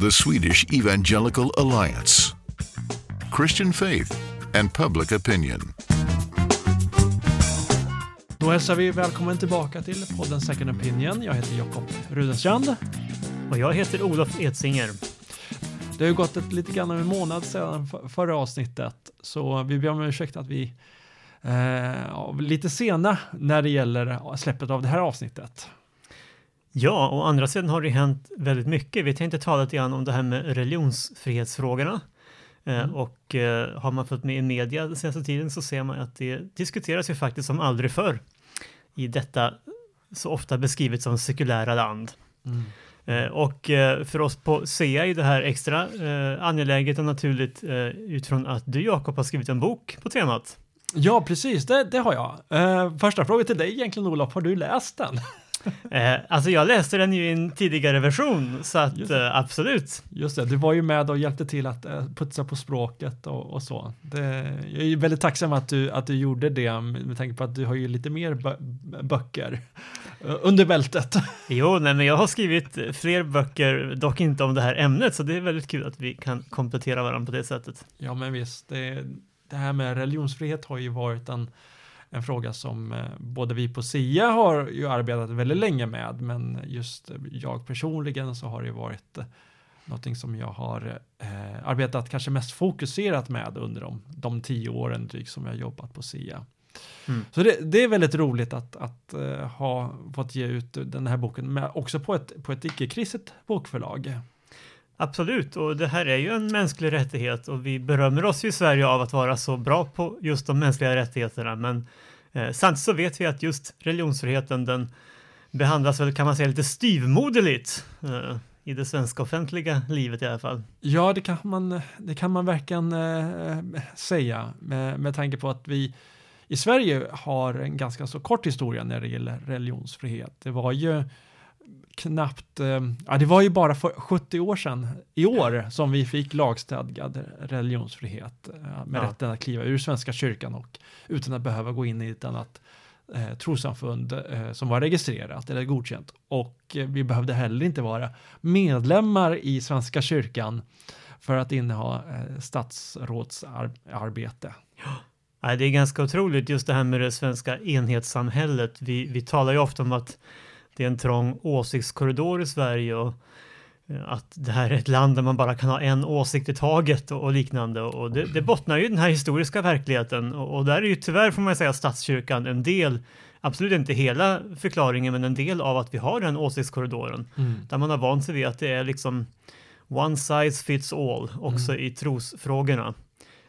the Swedish Evangelical Alliance, Christian faith and public opinion. Då hälsar vi välkommen tillbaka till podden Second Opinion. Jag heter Jakob Rudenstrand. Och jag heter Olof Edsinger. Det har ju gått ett lite grann en månad sedan förra avsnittet, så vi ber om ursäkt att vi eh, lite sena när det gäller släppet av det här avsnittet. Ja, och andra sidan har det hänt väldigt mycket. Vi tänkte tala lite grann om det här med religionsfrihetsfrågorna. Eh, mm. Och eh, har man följt med i media den senaste tiden så ser man att det diskuteras ju faktiskt som aldrig förr i detta så ofta beskrivet som sekulära land. Mm. Eh, och för oss på SEA är det här extra angeläget och naturligt utifrån att du Jakob har skrivit en bok på temat. Ja, precis, det, det har jag. första frågan till dig egentligen Olof, har du läst den? eh, alltså jag läste den ju i en tidigare version, så att Just eh, absolut. Just det, du var ju med och hjälpte till att eh, putsa på språket och, och så. Det, jag är väldigt tacksam att du, att du gjorde det med tanke på att du har ju lite mer böcker eh, under bältet. Jo, nej, men jag har skrivit fler böcker, dock inte om det här ämnet, så det är väldigt kul att vi kan komplettera varandra på det sättet. Ja, men visst, det, det här med religionsfrihet har ju varit en en fråga som eh, både vi på SIA har ju arbetat väldigt länge med, men just jag personligen så har det varit eh, någonting som jag har eh, arbetat kanske mest fokuserat med under de, de tio åren drygt som jag jobbat på SIA. Mm. Så det, det, är väldigt roligt att, att uh, ha fått ge ut den här boken, men också på ett, på ett icke-kristet bokförlag. Absolut, och det här är ju en mänsklig rättighet och vi berömmer oss ju i Sverige av att vara så bra på just de mänskliga rättigheterna. Men eh, samtidigt så vet vi att just religionsfriheten den behandlas väl kan man säga lite styvmoderligt eh, i det svenska offentliga livet i alla fall. Ja, det kan man, det kan man verkligen eh, säga med, med tanke på att vi i Sverige har en ganska så kort historia när det gäller religionsfrihet. Det var ju knappt, eh, ja det var ju bara för 70 år sedan i år som vi fick lagstadgad religionsfrihet eh, med ja. rätten att kliva ur Svenska kyrkan och utan att behöva gå in i ett annat eh, trossamfund eh, som var registrerat eller godkänt. Och eh, vi behövde heller inte vara medlemmar i Svenska kyrkan för att inneha eh, statsrådsarbete. Ja. Det är ganska otroligt just det här med det svenska enhetssamhället. Vi, vi talar ju ofta om att det är en trång åsiktskorridor i Sverige och eh, att det här är ett land där man bara kan ha en åsikt i taget och, liknande. Och det, det, bottnar ju i den här historiska verkligheten. Och, och, där är ju tyvärr, får man säga, statskyrkan en del, absolut inte hela förklaringen, men en del av att vi har den åsiktskorridoren. Mm. Där man har vant sig vid att det är liksom one size fits all, också mm. i trosfrågorna.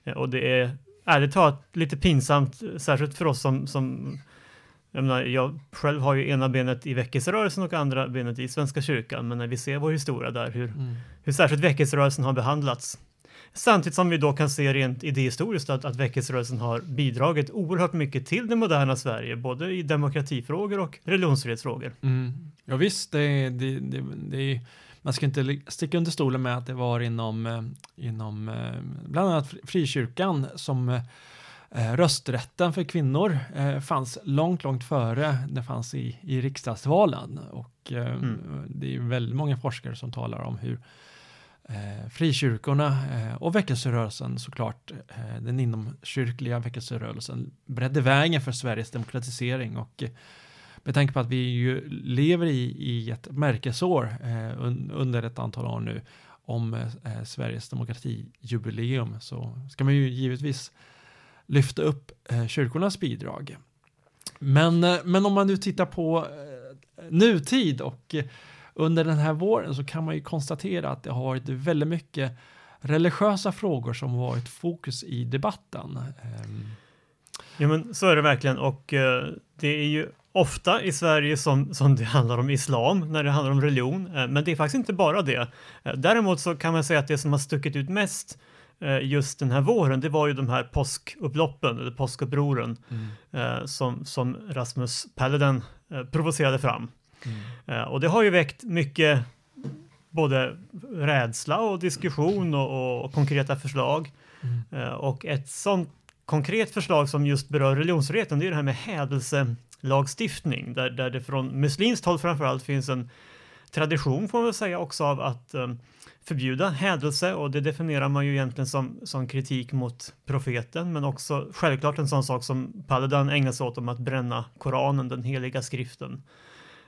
Eh, och det är ärligt talat lite pinsamt, särskilt för oss som, som jag, menar, jag själv har ju ena benet i väckelserörelsen och andra benet i Svenska kyrkan, men när vi ser vår historia där, hur, mm. hur särskilt väckelserörelsen har behandlats. Samtidigt som vi då kan se rent idéhistoriskt att, att väckelserörelsen har bidragit oerhört mycket till det moderna Sverige, både i demokratifrågor och religionsfrihetsfrågor. Mm. Ja visst, det, det, det, det, man ska inte sticka under stolen med att det var inom, eh, inom eh, bland annat frikyrkan som Eh, rösträtten för kvinnor eh, fanns långt, långt före det fanns i, i riksdagsvalen. Och eh, mm. det är väldigt många forskare som talar om hur eh, frikyrkorna eh, och väckelserörelsen såklart, eh, den inomkyrkliga väckelserörelsen bredde vägen för Sveriges demokratisering och med tanke på att vi ju lever i, i ett märkesår un, under ett antal år nu om Sveriges demokratijubileum så ska man ju givetvis lyfta upp eh, kyrkornas bidrag. Men, eh, men om man nu tittar på eh, nutid och under den här våren så kan man ju konstatera att det har varit väldigt mycket religiösa frågor som varit fokus i debatten. Ehm. Ja men så är det verkligen och eh, det är ju ofta i Sverige som, som det handlar om islam när det handlar om religion. Eh, men det är faktiskt inte bara det. Däremot så kan man säga att det som har stuckit ut mest Eh, just den här våren, det var ju de här påskupploppen, eller påskupproren, mm. Eh, som, som Rasmus Paludan eh, provocerade fram. Mm. och det har ju väckt mycket både rädsla och diskussion och, och konkreta förslag. Mm. och ett sånt konkret förslag som just berör religionsfriheten, det är det här med hädelselagstiftning, där, där det från muslimskt håll framförallt finns en tradition får man väl säga också av att förbjuda hädelse och det definierar man ju egentligen som, som kritik mot profeten men också självklart en sån sak som Paludan ägnar sig åt om att bränna Koranen, den heliga skriften.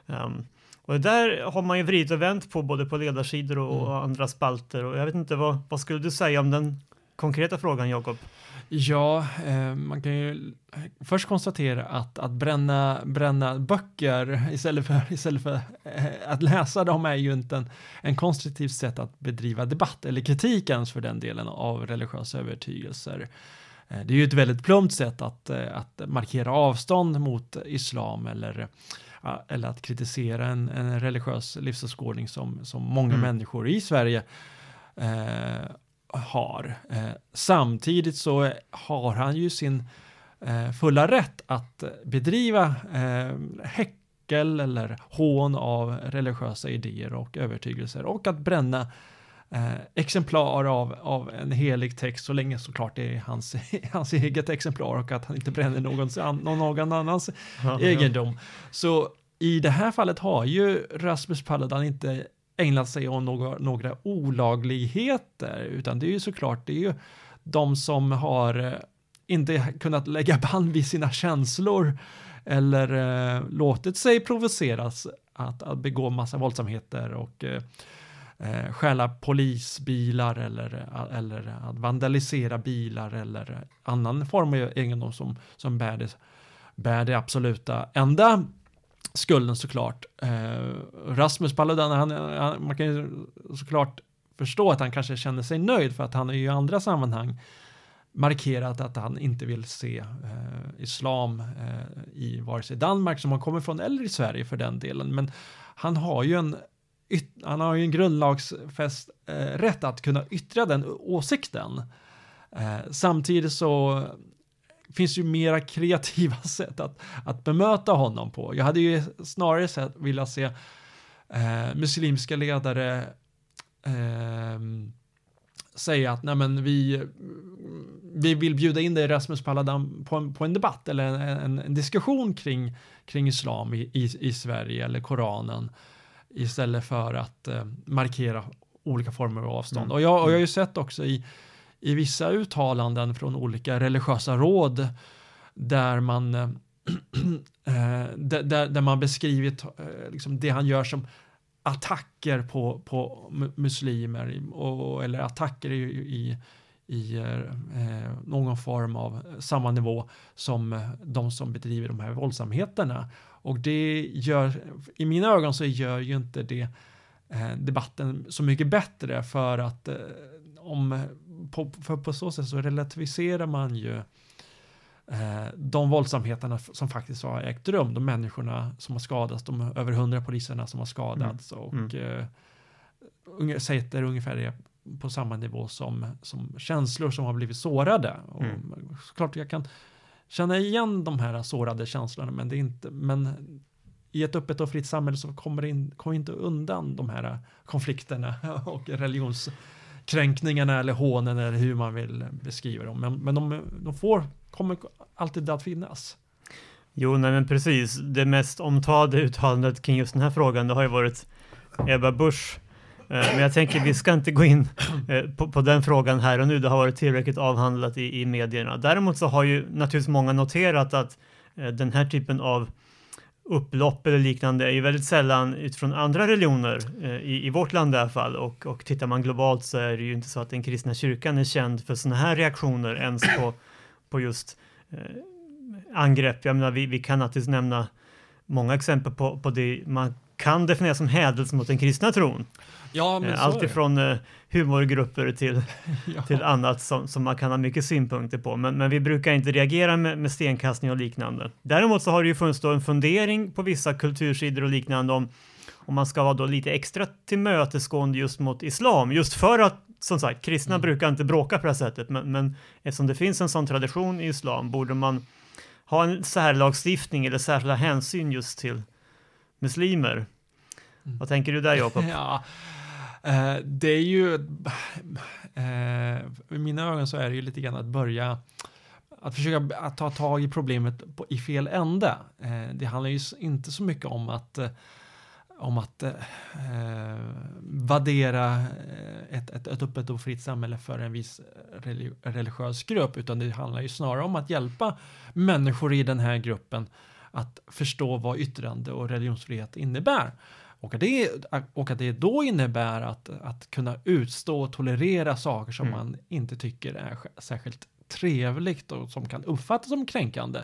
Um, och det där har man ju vridit och vänt på både på ledarsidor och, mm. andra spalter och jag vet inte vad, vad skulle du säga om den konkreta frågan Jakob? Ja, eh, man kan ju först konstatera att, att bränna, bränna böcker istället för, istället för eh, att läsa dem är ju inte en, en konstruktivt sätt att bedriva debatt eller kritik ens för den delen av religiösa övertygelser. Eh, det är ju ett väldigt plumpt sätt att, eh, att markera avstånd mot islam eller, eller att kritisera en, en religiös livsåskådning som, som många mm. människor i Sverige eh, har. Eh, samtidigt så har han ju sin eh, fulla rätt att bedriva eh, häckel eller hån av religiösa idéer och övertygelser och att bränna eh, exemplar av, av en helig text så länge såklart det är hans, hans eget exemplar och att han inte bränner någons, någon, någon annans egendom. Så i det här fallet har ju Rasmus Paludan inte ägnat sig åt några, några olagligheter, utan det är ju såklart, det är ju de som har eh, inte kunnat lägga band vid sina känslor eller eh, låtit sig provoceras att, att begå massa våldsamheter och eh, eh stjäla polisbilar eller, eh, eller att vandalisera bilar eller annan form av egendom som, som bär, det, bär det absoluta enda skulden såklart. Eh, Rasmus Paludan, han, han, man kan ju såklart förstå att han kanske känner sig nöjd för att han i andra sammanhang markerat att han inte vill se eh, islam eh, i vare sig Danmark som han kommer från eller i Sverige för den delen. Men han har ju en, han har ju en grundlagsfäst eh, rätt att kunna yttra den åsikten. Eh, samtidigt så finns ju mera kreativa sätt att, att bemöta honom på. Jag hade ju snarare sett, vilja se eh, muslimska ledare eh, säga att nej men vi, vi vill bjuda in dig Rasmus Paludan på en, på en debatt eller en, en, en diskussion kring, kring islam i, i, i, Sverige eller Koranen istället för att eh, markera olika former av avstånd. Mm. Och, jag, och jag har ju sett också i i vissa uttalanden från olika religiösa råd där man, eh, eh, där, där man beskrivit eh, liksom det han gör som attacker på, på muslimer och, eller attacker i, i, i eh, någon form av samma nivå som de som bedriver de här våldsamheterna. Och det gör, i mina ögon så gör ju inte det eh, debatten så mycket bättre för att eh, om på, för på så sätt så relativiserar man ju eh, de våldsamheterna som faktiskt har ägt rum, de människorna som har skadats, de över hundra poliserna som har skadats mm. och mm. Eh, sätter ungefär det på samma nivå som, som känslor som har blivit sårade. Och mm. Såklart jag kan känna igen de här sårade känslorna, men det är inte, men i ett öppet och fritt samhälle så kommer det in, kommer inte undan de här konflikterna och religions kränkningarna eller hånen eller hur man vill beskriva dem. Men, men de, de får, kommer alltid att finnas. Jo, nej men precis. Det mest omtalade uttalandet kring just den här frågan, det har ju varit Ebba Busch. Eh, men jag tänker vi ska inte gå in eh, på, på, den frågan här och nu. Det har varit tillräckligt avhandlat i, i medierna. Däremot så har ju naturligtvis många noterat att eh, den här typen av upplopp eller liknande är ju väldigt sällan utifrån andra religioner eh, i, i vårt land i alla fall och, och tittar man globalt så är det ju inte så att den kristna kyrkan är känd för sådana här reaktioner ens på, på just eh, angrepp. Jag menar, vi, vi kan naturligtvis nämna många exempel på, på det man kan definiera som hädelse mot den kristna tron. Ja, men eh, Allt ifrån eh, humorgrupper till, ja. till annat som, som man kan ha mycket synpunkter på. Men, men vi brukar inte reagera med, med stenkastning och liknande. Däremot så har det ju funnits en fundering på vissa kultursidor och liknande om om man ska vara då lite extra tillmötesgående just mot islam, just för att som sagt, kristna mm. brukar inte bråka på det här sättet, men, men eftersom det finns en sån tradition i islam borde man ha en särlagstiftning eller särskilda hänsyn just till muslimer. Mm. Vad tänker du där Jakob? ja, Eh, det är ju, eh, i mina ögon så är det ju lite grann att börja att försöka att ta tag i problemet på, i fel ände. Eh, det handlar ju inte så mycket om att eh, om att eh, värdera eh, ett, ett, ett öppet och fritt samhälle för en viss religiös grupp, utan det handlar ju snarare om att hjälpa människor i den här gruppen att förstå vad yttrande och religionsfrihet innebär. Och att det, och att det då innebär att, att kunna utstå och tolerera saker som mm. man inte tycker är särskilt trevligt och som kan uppfattas som kränkande.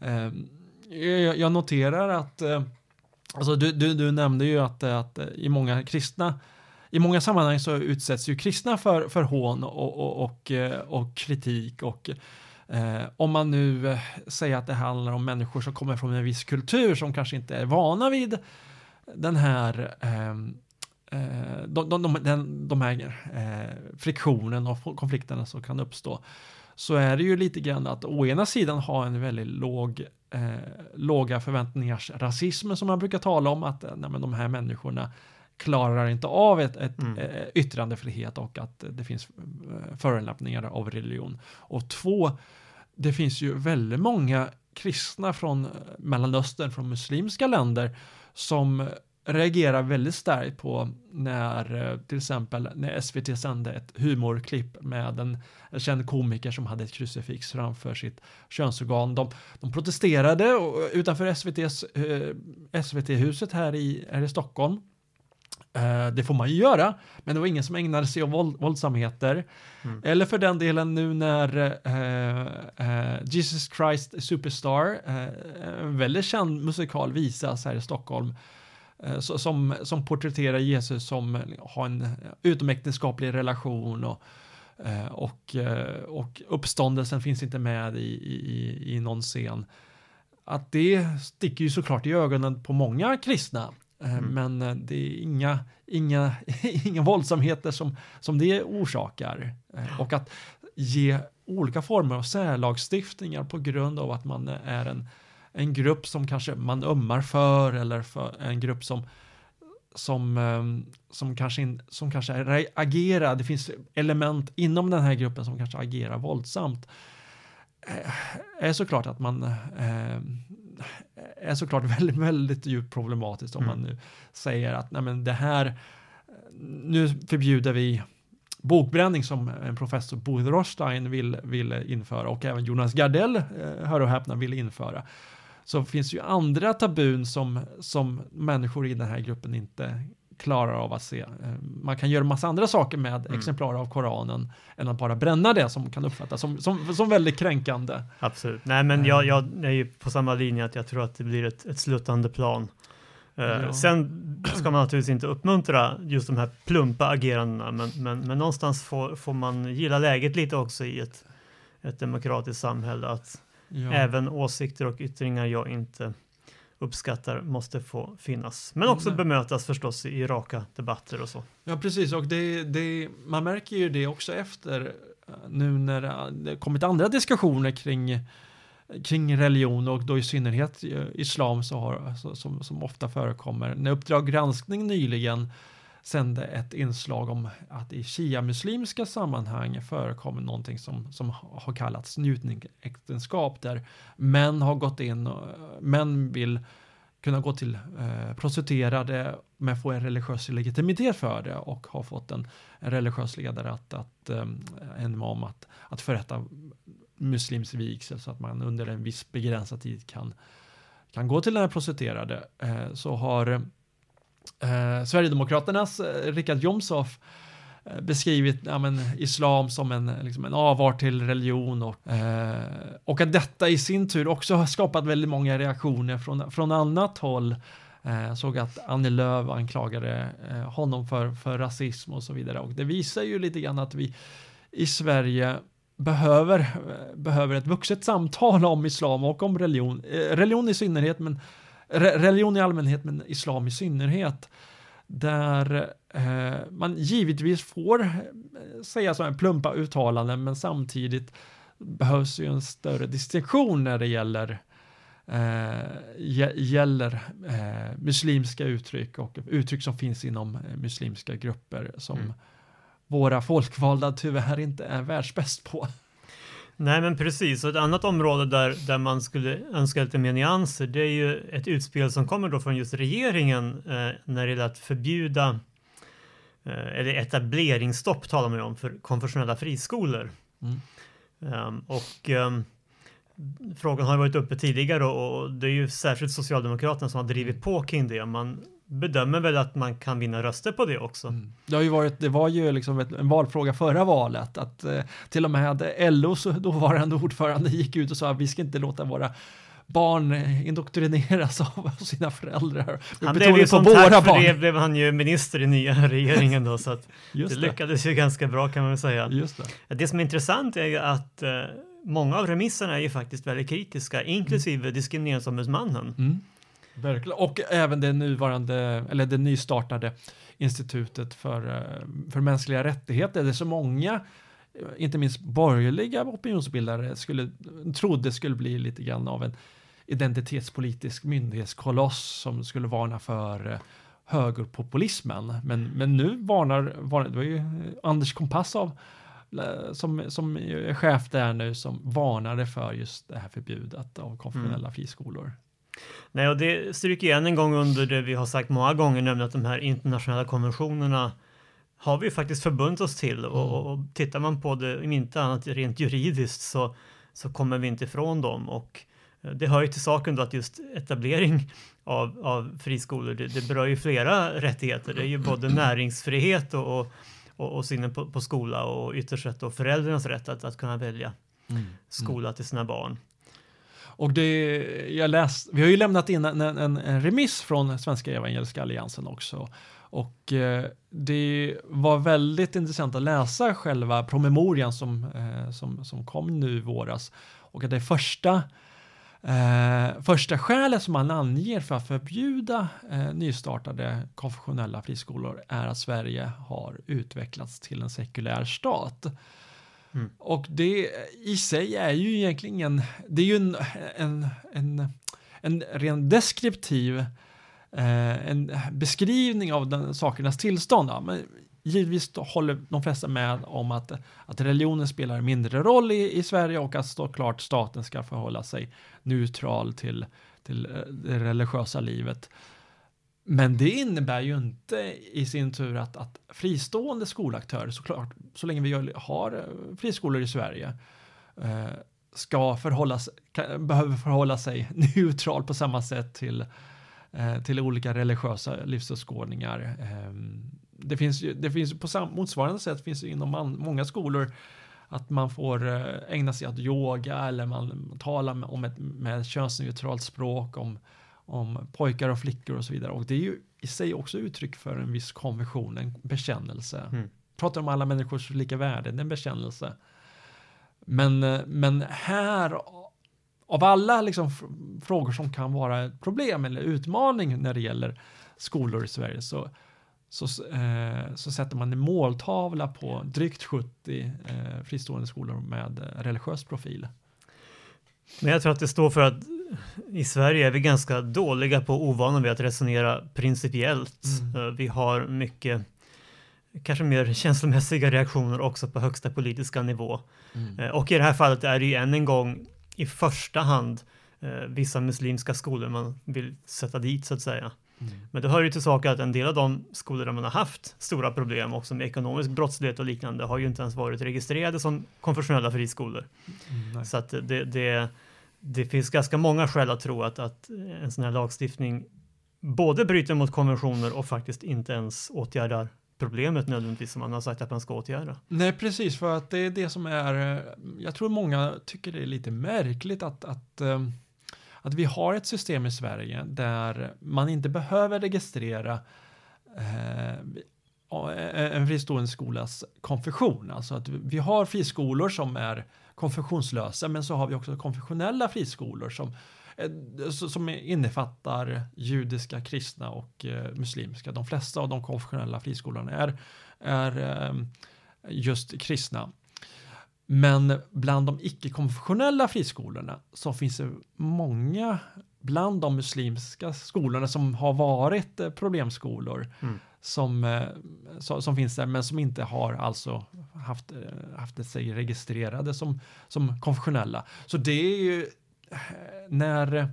Ehm, jag noterar att, eh, alltså du, du, du nämnde ju att, att i många kristna i många sammanhang så utsätts ju kristna för, för hån och, och, och, eh, och kritik och eh, om man nu eh, säger att det handlar om människor som kommer från en viss kultur som kanske inte är vana vid den här ehm, eh, de, de, de, de här eh, friktionen och konflikterna som kan uppstå så är det ju lite grann att å ena sidan ha en väldigt låg eh, låga förväntningars rasism som man brukar tala om att nej, men de här människorna klarar inte av ett, ett mm. eh, yttrandefrihet och att det finns eh, förolämpningar av religion. Och två, det finns ju väldigt många kristna från Mellanöstern, från muslimska länder som reagerar väldigt starkt på när eh, till exempel när SVT sände ett humorklipp med en känd komiker som hade ett krucifix framför sitt könsorgan. De, de protesterade utanför SVTs, eh, SVT-huset här i, här i Stockholm. Eh, det får man ju göra, men det var ingen som ägnade sig åt våld, våldsamheter. Mm. Eller för den delen nu när eh, eh, Jesus Christ Superstar, en väldigt känd musikal, visas här i Stockholm som, som porträtterar Jesus som har en utomäktenskaplig relation och, och, och uppståndelsen finns inte med i, i, i någon scen. Att det sticker ju såklart i ögonen på många kristna. Mm. Men det är inga, inga, inga våldsamheter som, som det orsakar. Och att ge olika former av särlagstiftningar på grund av att man är en en grupp som kanske man ömmar för eller för en grupp som som, som, kanske, in, som kanske agerar, det finns element inom den här gruppen som kanske agerar våldsamt, eh, är såklart att man eh, är såklart väldigt, väldigt djupt problematiskt om mm. man nu säger att nej men det här, nu förbjuder vi bokbränning som en professor Bo Rothstein vill, vill införa och även Jonas Gardell, eh, hör och häpna, vill införa så finns ju andra tabun som, som människor i den här gruppen inte klarar av att se. Eh, man kan göra massa andra saker med mm. exemplar av Koranen än att bara bränna det som kan uppfattas som, som, som väldigt kränkande. Absolut. Nej, men jag, eh. jag är ju på samma linje att jag tror att det blir ett, ett sluttande plan. Uh, ja. Sen ska man naturligtvis inte uppmuntra just de här plumpa agerandena, men, men, men någonstans får, får man gilla läget lite också i ett, ett demokratiskt samhälle. Att Ja. Även åsikter och yttringar jag inte uppskattar måste få finnas. Men också bemötas förstås i raka debatter och så. Ja, precis. Och det, det, man märker ju det också efter eh, nu när det kommit andra diskussioner kring kring religion och då i synnerhet eh, islam så har, alltså, som, som ofta förekommer. När Uppdrag granskning nyligen sände ett inslag om att i shia-muslimska sammanhang förekommer någonting som, som har kallats njutningsäktenskap där män har gått in och män vill kunna gå till eh, prostituerade men få en religiös legitimitet för det och har fått en, en religiös ledare att, att eh, en imam att, att förrätta muslims vigsel så att man under en viss begränsad tid kan, kan gå till den här prostituerade. Eh, så har eh, Sverigedemokraternas eh, Richard Jomshof eh, beskrivit ja, men, islam som en, liksom en avart till religion och, eh, och att detta i sin tur också har skapat väldigt många reaktioner från, från annat håll. Eh, såg att Annie Lööf anklagade eh, honom för, för rasism och så vidare och det visar ju lite grann att vi i Sverige behöver, eh, behöver ett vuxet samtal om islam och om religion, eh, religion i synnerhet men religion i allmänhet men islam i synnerhet. Där eh, man givetvis får eh, säga så här plumpa uttalanden men samtidigt behövs ju en större distinktion när det gäller eh, gäller eh, muslimska uttryck och uttryck som finns inom eh, muslimska grupper som mm. våra folkvalda tyvärr inte är världsbäst på. Nej men precis, och ett annat område där, där man skulle önska lite mer nyanser det är ju ett utspel som kommer då från just regeringen eh, när det gäller att förbjuda eh, eller etableringsstopp talar man ju om för konfessionella friskolor. Mm. Um, och um, frågan har varit uppe tidigare och det är ju särskilt Socialdemokraterna som har drivit på kring det. Man bedömer väl att man kan vinna röster på det också. Mm. Det, har ju varit, det var ju liksom ett, en valfråga förra valet att eh, till och med LOs dåvarande ordförande gick ut och sa att vi ska inte låta våra barn indoktrineras av sina föräldrar. Han blev ju som tack för barn. det blev han ju minister i nya regeringen då så att det, det lyckades ju ganska bra kan man väl säga. Just det. det som är intressant är ju att eh, många av remisserna är ju faktiskt väldigt kritiska, inklusive mm. diskrimineringsombudsmannen. Mm. Verkligen. Och även det nuvarande, eller det nystartade institutet för, eh, för mänskliga rättigheter. Det är så många, eh, inte minst borgerliga opinionsbildare, skulle, trodde skulle bli lite grann av en identitetspolitisk myndighetskoloss som skulle varna för eh, högerpopulismen. Men, men nu varnar, varnar, det var ju Anders Kompassov som, som är chef där nu som varnade för just det här förbudet av konfessionella mm. friskolor. Nej, och det stryker igen en gång under det vi har sagt många gånger, nämligen att de här internationella konventionerna har vi faktiskt förbundit oss till och, mm. och, tittar man på det, om inte annat rent juridiskt, så, så kommer vi inte ifrån dem och eh, det hör ju till saken då att just etablering av, av friskolor, det, det berör ju flera rättigheter. Det är ju både näringsfrihet och, och, och, och synen på, på skola och ytterst sett då föräldrarnas rätt att, att kunna välja mm. skola till sina barn. Och det, jag läst, vi har ju lämnat in en, en, en remiss från Svenska Evangeliska Alliansen också. Och eh, det var väldigt intressant att läsa själva promemorian som, eh, som, som kom nu i våras. Och att det första, eh, första skälet som man anger för att förbjuda eh, nystartade konfessionella friskolor är att Sverige har utvecklats till en sekulär stat. Mm. Och det i sig är ju egentligen ingen, det är ju en, en, en, en ren deskriptiv eh, en beskrivning av den sakernas tillstånd. Ja, men givetvis håller de flesta med om att, att religionen spelar mindre roll i, i Sverige och att såklart staten ska förhålla sig neutral till, till eh, det religiösa livet. Men det innebär ju inte i sin tur att, att fristående skolaktörer, såklart, så länge vi har eh, friskolor i Sverige, eh, ska förhålla sig, behöver förhålla sig neutral på samma sätt till, eh, till olika religiösa livsåskådningar. Eh, det finns ju, det finns på sam, motsvarande sätt finns inom man, många skolor att man får eh, ägna sig åt yoga eller man talar om ett med könsneutralt språk om om pojkar och flickor och så vidare. Och det är ju i sig också uttryck för en viss konvention, en bekännelse. Mm. Pratar om alla människors lika värde, det är en bekännelse. Men, eh, men här, av alla liksom frågor som kan vara ett problem eller utmaning när det gäller skolor i Sverige så, så, eh, så sätter man en måltavla på drygt 70 eh, fristående skolor med eh, religiös profil. Men jag tror att det står för att i Sverige är vi ganska dåliga på ovana vid att resonera principiellt. Mm. Eh, vi har mycket kanske mer känslomässiga reaktioner också på högsta politiska nivå. Mm. Eh, och i det här fallet är det ju än en gång i första hand eh, vissa muslimska skolor man vill sätta dit så att säga. Mm. Men det hör ju till saken att en del av de skolor där man har haft stora problem också med ekonomisk brottslighet och liknande har ju inte ens varit registrerade som konfessionella friskolor. Mm, så att det, det det finns ganska många skäl att tro att, att en sån här lagstiftning både bryter mot konventioner och faktiskt inte ens åtgärdar problemet nödvändigtvis som man har sagt att man ska åtgärda. Nej, precis, för att det är det som är, eh, jag tror många tycker det är lite märkligt att, att, eh, att vi har ett system i Sverige där man inte behöver registrera eh, en fristående skolas konfession. Alltså att vi har friskolor som är konfessionslösa, men så har vi också konfessionella friskolor som, eh, som innefattar judiska, kristna och eh, muslimska. De flesta av de konfessionella friskolorna är, är eh, just kristna. Men bland de icke-konfessionella friskolorna så finns det många bland de muslimska skolorna som har varit problemskolor mm som, eh, som finns där men som inte har alltså haft, eh, haft sig registrerade som, som konfessionella. Så det är ju eh, när,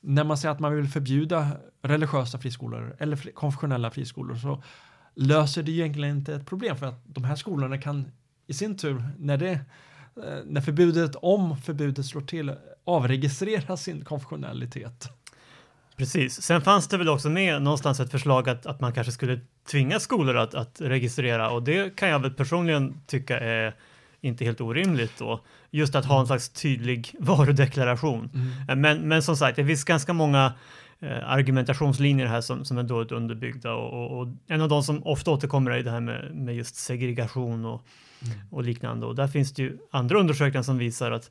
när man säger att man vill förbjuda religiösa friskolor eller konfessionella friskolor så löser det egentligen inte ett problem för att de här skolorna kan i sin tur, när, det, när förbudet, om förbudet slår till, avregistrera sin konfessionalitet. Precis. Sen fanns det väl också med någonstans ett förslag att, att man kanske skulle tvinga skolor att, att registrera och det kan jag väl personligen tycka är inte helt orimligt då. Just att ha en slags tydlig varudeklaration. Mm. Men, men som sagt, det finns ganska många eh, argumentationslinjer här som, som är dåligt underbyggda och, och, och, en av de som ofta återkommer är det här med, med just segregation och, mm. och liknande. Och där finns det ju andra undersökningar som visar att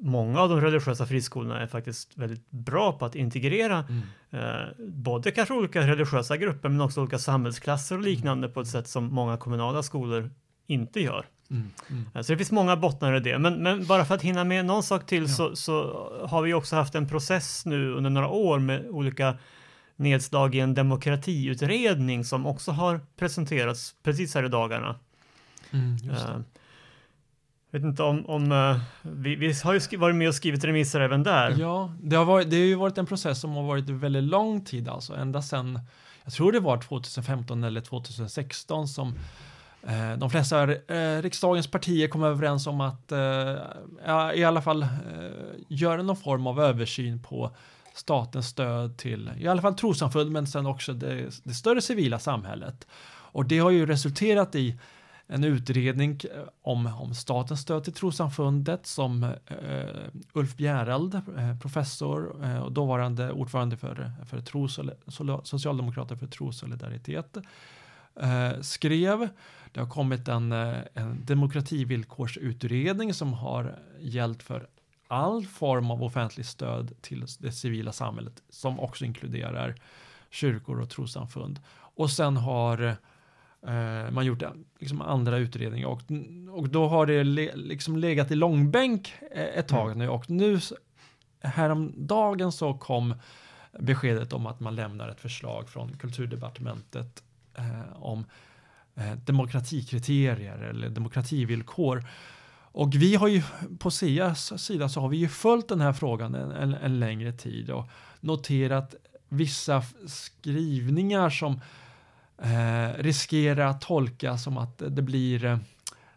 många av de religiösa friskolorna är faktiskt väldigt bra på att integrera mm. eh, både kanske olika religiösa grupper men också olika samhällsklasser och liknande på ett sätt som många kommunala skolor inte gör. Mm, mm. Så det finns många bottnar i det. Men, men, bara för att hinna med någon sak till ja. så, så, har vi också haft en process nu under några år med olika nedslag i en demokratiutredning som också har presenterats precis här i dagarna. Mm, jag vet inte om, om eh, vi, vi, har ju varit med och skrivit remisser även där. Ja, det har, varit, det har ju varit en process som har varit väldigt lång tid, alltså ända sedan, jag tror det var 2015 eller 2016 som Eh, de flesta eh, riksdagens partier kom överens om att eh, i alla fall eh, göra någon form av översyn på statens stöd till i alla fall trossamfund men sen också det, det, större civila samhället. Och det har ju resulterat i en utredning om, om statens stöd till trossamfundet som eh, Ulf Bjereld, eh, professor eh, och dåvarande ordförande för, för tros, Socialdemokrater för trossolidaritet, eh, skrev. Det har kommit en, eh, en demokrativillkorsutredning som har gällt för all form av offentligt stöd till det civila samhället som också inkluderar kyrkor och trossamfund. Och sen har eh, man gjort liksom andra utredningar och, och då har det le, liksom legat i långbänk eh, ett tag mm. nu och nu häromdagen så kom beskedet om att man lämnar ett förslag från kulturdepartementet eh, om eh, demokratikriterier eller demokrativillkor. Och vi har ju på SIAs sida så har vi ju följt den här frågan en, en, en längre tid och noterat vissa skrivningar som eh, riskerar att tolkas som att det blir eh,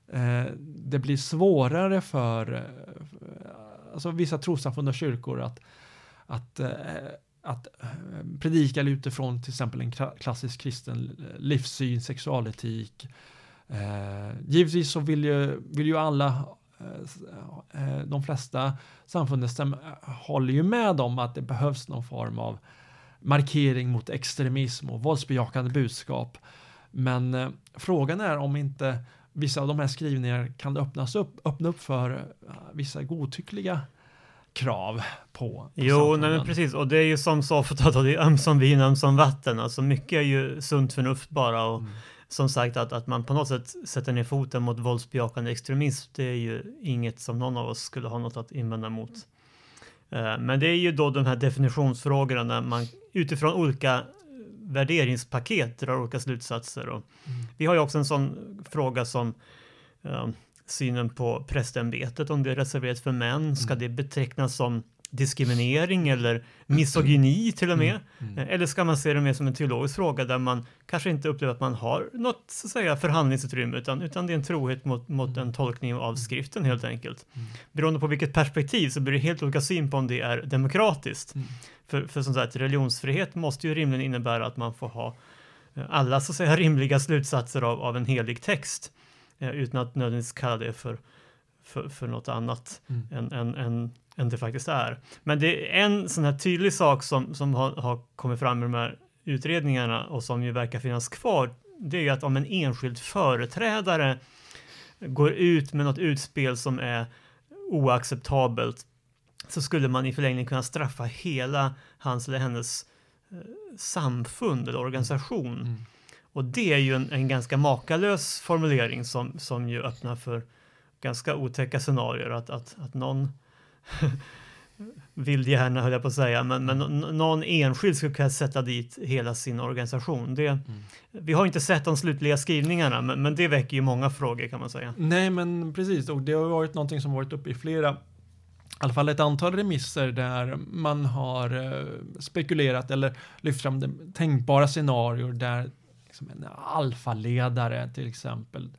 eh det blir svårare för eh, alltså vissa trossamfund och kyrkor att, att eh, att eh, predika utifrån till exempel en klassisk kristen livssyn, sexualetik. Eh, givetvis så vill ju, vill ju alla, de flesta samfunden håller ju med om att det behövs någon form av markering mot extremism och våldsbejakande budskap. Men eh, frågan är om inte vissa av de här skrivningarna kan öppnas upp, öppna upp för uh, vissa godtyckliga krav på. på jo, nej, men precis. Och det är ju som så ofta det är ömsom vin, ömsom vatten. Alltså mycket är ju sunt förnuft bara. Och mm. som sagt, att, att man på något sätt sätter ner foten mot våldsbejakande extremism, det är ju inget som någon av oss skulle ha något att invända mot. Uh, men det är ju då de här definitionsfrågorna när man utifrån olika värderingspaket drar olika slutsatser. Och mm. Vi har ju också en sån fråga som uh, synen på prästämbetet, om det är reserverat för män, ska mm. det betecknas som diskriminering eller misogyni till och med? Mm. Mm. Eller ska man se det mer som en teologisk fråga där man kanske inte upplever att man har något så att säga, förhandlingsutrymme utan, utan det är en trohet mot, mot mm. en tolkning av skriften helt enkelt. Mm. Beroende på vilket perspektiv så blir det helt olika syn på om det är demokratiskt. För, för som sagt, religionsfrihet måste ju rimligen innebära att man får ha eh, alla så att säga rimliga slutsatser av, av en helig text. Eh, utan att nödvändigtvis kalla det för, för, för något annat mm. än, än, än, än det faktiskt är. Men det är en sån här tydlig sak som, som har, har kommit fram i de här utredningarna och som ju verkar finnas kvar. Det är ju att om en enskild företrädare går ut med något utspel som är oacceptabelt så skulle man i förlängningen kunna straffa hela hans eller hennes eh, samfund eller organisation. Mm. Och det är ju en, en ganska makalös formulering som, som ju öppnar för ganska otäcka scenarier att, att, att någon vill gärna höll jag på att säga, men, men någon enskild skulle kunna sätta dit hela sin organisation. Det, mm. Vi har inte sett de slutliga skrivningarna, men, men, det väcker ju många frågor kan man säga. Nej, men precis, och det har varit någonting som varit uppe i flera i alla fall ett antal remisser där man har eh, spekulerat eller lyft fram tänkbara scenarier där liksom en alfaledare till exempel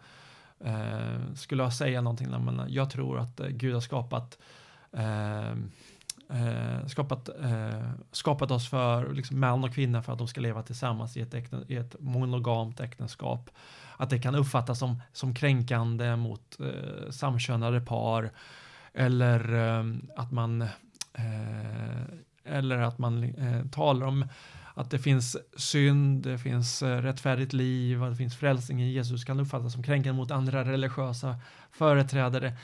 eh, skulle jag säga någonting, men jag tror att eh, Gud har skapat eh, eh, skapat, eh, skapat oss för liksom, man och kvinna för att de ska leva tillsammans i ett, äkten, i ett monogamt äktenskap. Att det kan uppfattas som, som kränkande mot eh, samkönade par eller eh, att man eh, eller att man eh, talar om att det finns synd, det finns eh, rättfärdigt liv, det finns frälsning i Jesus kan uppfattas som kränkande mot andra religiösa företrädare.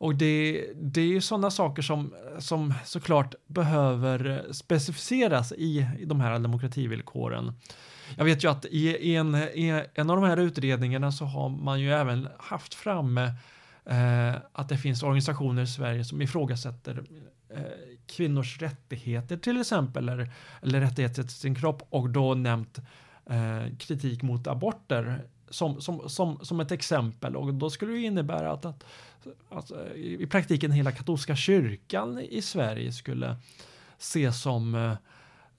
Och det, det är ju sådana saker som, som såklart behöver specificeras i, i de här demokrativillkoren. Jag vet ju att i en, i en av de här utredningarna så har man ju även haft framme eh, att det finns organisationer i Sverige som ifrågasätter Eh, kvinnors rättigheter till exempel, eller, eller rättigheter till sin kropp och då nämnt eh, kritik mot aborter som, som, som, som ett exempel. Och då skulle det innebära att, att, alltså, att i praktiken hela katolska kyrkan i Sverige skulle ses som eh,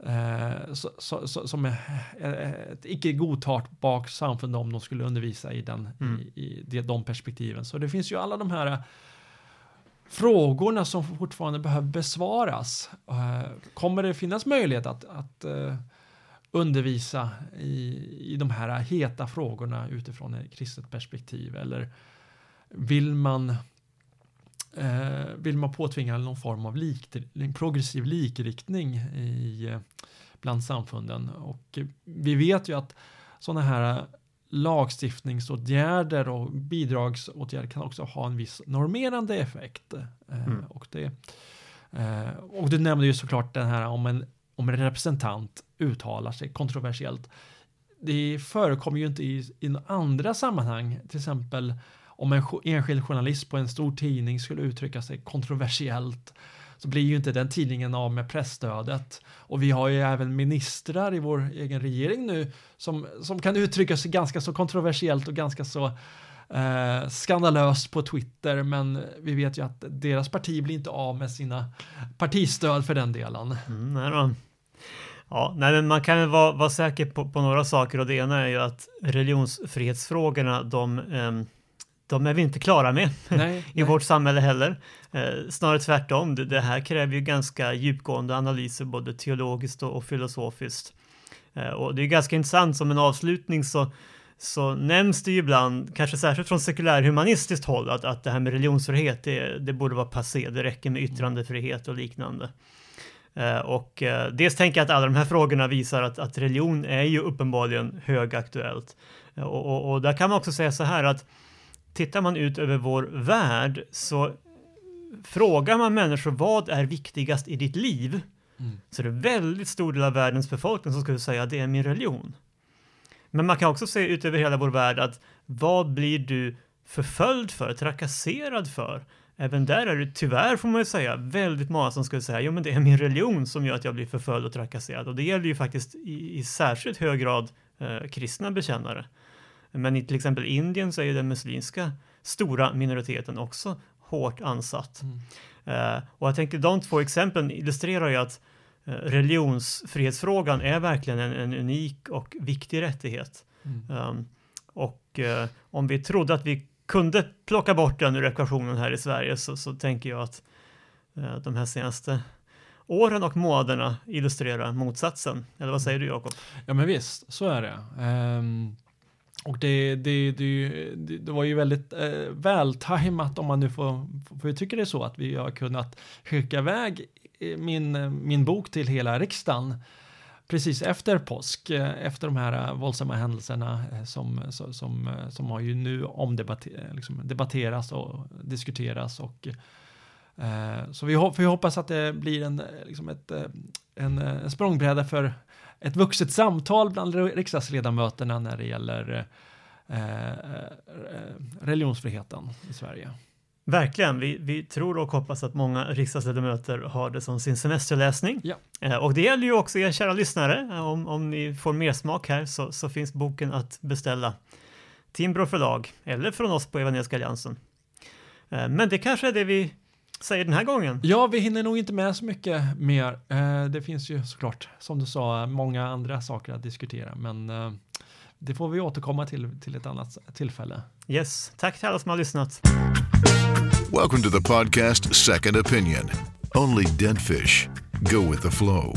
eh, så, så, så, som ett icke godtagbart samfund om de skulle undervisa i, den, mm. i, i de perspektiven. Så det finns ju alla de här frågorna som fortfarande behöver besvaras. Eh, kommer det finnas möjlighet att, att undervisa i, i de här heta frågorna utifrån ett kristet perspektiv? Eller vill man, uh, vill man påtvinga någon form av lik, progressiv likriktning i, bland samfunden? Och vi vet ju att sådana här lagstiftningsåtgärder och bidragsåtgärder kan också ha en viss normerande effekt. Eh, mm. Och, det, eh, och du nämnde ju såklart den här om en, om en representant uttalar sig kontroversiellt. Det förekommer ju inte i, i andra sammanhang, till exempel om en enskild journalist på en stor tidning skulle uttrycka sig kontroversiellt så blir ju inte den tidningen av med pressstödet. Och vi har ju även ministrar i vår egen regering nu som, som kan uttrycka sig ganska så kontroversiellt och ganska så eh, skandalöst på Twitter, men vi vet ju att deras parti blir inte av med sina partistöd för den delen. Mm, nej då. Ja, nej, men man kan väl vara, vara säker på, på, några saker och det ena är ju att religionsfrihetsfrågorna, de eh, de är vi inte klara med nej, i nej. vårt samhälle heller. Eh, snarare tvärtom, det, det, här kräver ju ganska djupgående analyser både teologiskt och, och filosofiskt. Eh, och det är ganska intressant som en avslutning så, så nämns det ju ibland, kanske särskilt från sekulärhumanistiskt håll, att, att det här med religionsfrihet, det, det borde vara passé, det räcker med yttrandefrihet och liknande. Uh, och uh, dels tänker jag att alla de här frågorna visar att, att religion är ju uppenbarligen högaktuellt. Uh, och, och, och, där kan man också säga så här att tittar man ut över vår värld så frågar man människor vad är viktigast i ditt liv? Mm. Så det är väldigt stor del av världens befolkning som skulle säga det är min religion. Men man kan också se ut över hela vår värld att vad blir du förföljd för, trakasserad för? Även där är det tyvärr får man ju säga väldigt många som skulle säga jo men det är min religion som gör att jag blir förföljd och trakasserad och det gäller ju faktiskt i, i särskilt hög grad eh, kristna bekännare. Men i till exempel Indien så är den muslimska stora minoriteten också hårt ansatt. Mm. Uh, och jag tänker de två exemplen illustrerar ju att uh, religionsfrihetsfrågan är verkligen en, en unik och viktig rättighet. Mm. Um, och uh, om vi trodde att vi kunde plocka bort den ur ekvationen här i Sverige så, så tänker jag att de här senaste åren och månaderna illustrerar motsatsen. Eller vad säger du Jakob? Ja men visst, så är det. Um, och det, det, det, det, var ju väldigt eh, vältajmat om man nu får, för jag tycker det är så att vi har kunnat skicka iväg eh, min, min bok till hela riksdagen precis efter påsk, eh, efter de här eh, våldsamma händelserna som, som, som, som har ju nu omdebatterats liksom debatteras och diskuteras och så vi, vi hoppas att det blir en, liksom ett, en, en språngbräda för ett vuxet samtal bland riksdagsledamöterna när det gäller eh, eh religionsfriheten i Sverige. Verkligen. Vi, vi tror och hoppas att många riksdagsledamöter har det som sin semesterläsning. Ja. Eh, och det gäller ju också er kära lyssnare. Eh, Om, om ni får mer smak här så, så finns boken att beställa. Timbro förlag eller från oss på Evangeliska Alliansen. Eh, men det kanske är det vi säger den här gången. Ja, vi hinner nog inte med så mycket mer. Eh, det finns ju såklart, som du sa, många andra saker att diskutera, men eh, det får vi återkomma till till ett annat tillfälle. Yes, tack till alla som har lyssnat. Welcome to the podcast Second Opinion. Only dead fish go with the flow.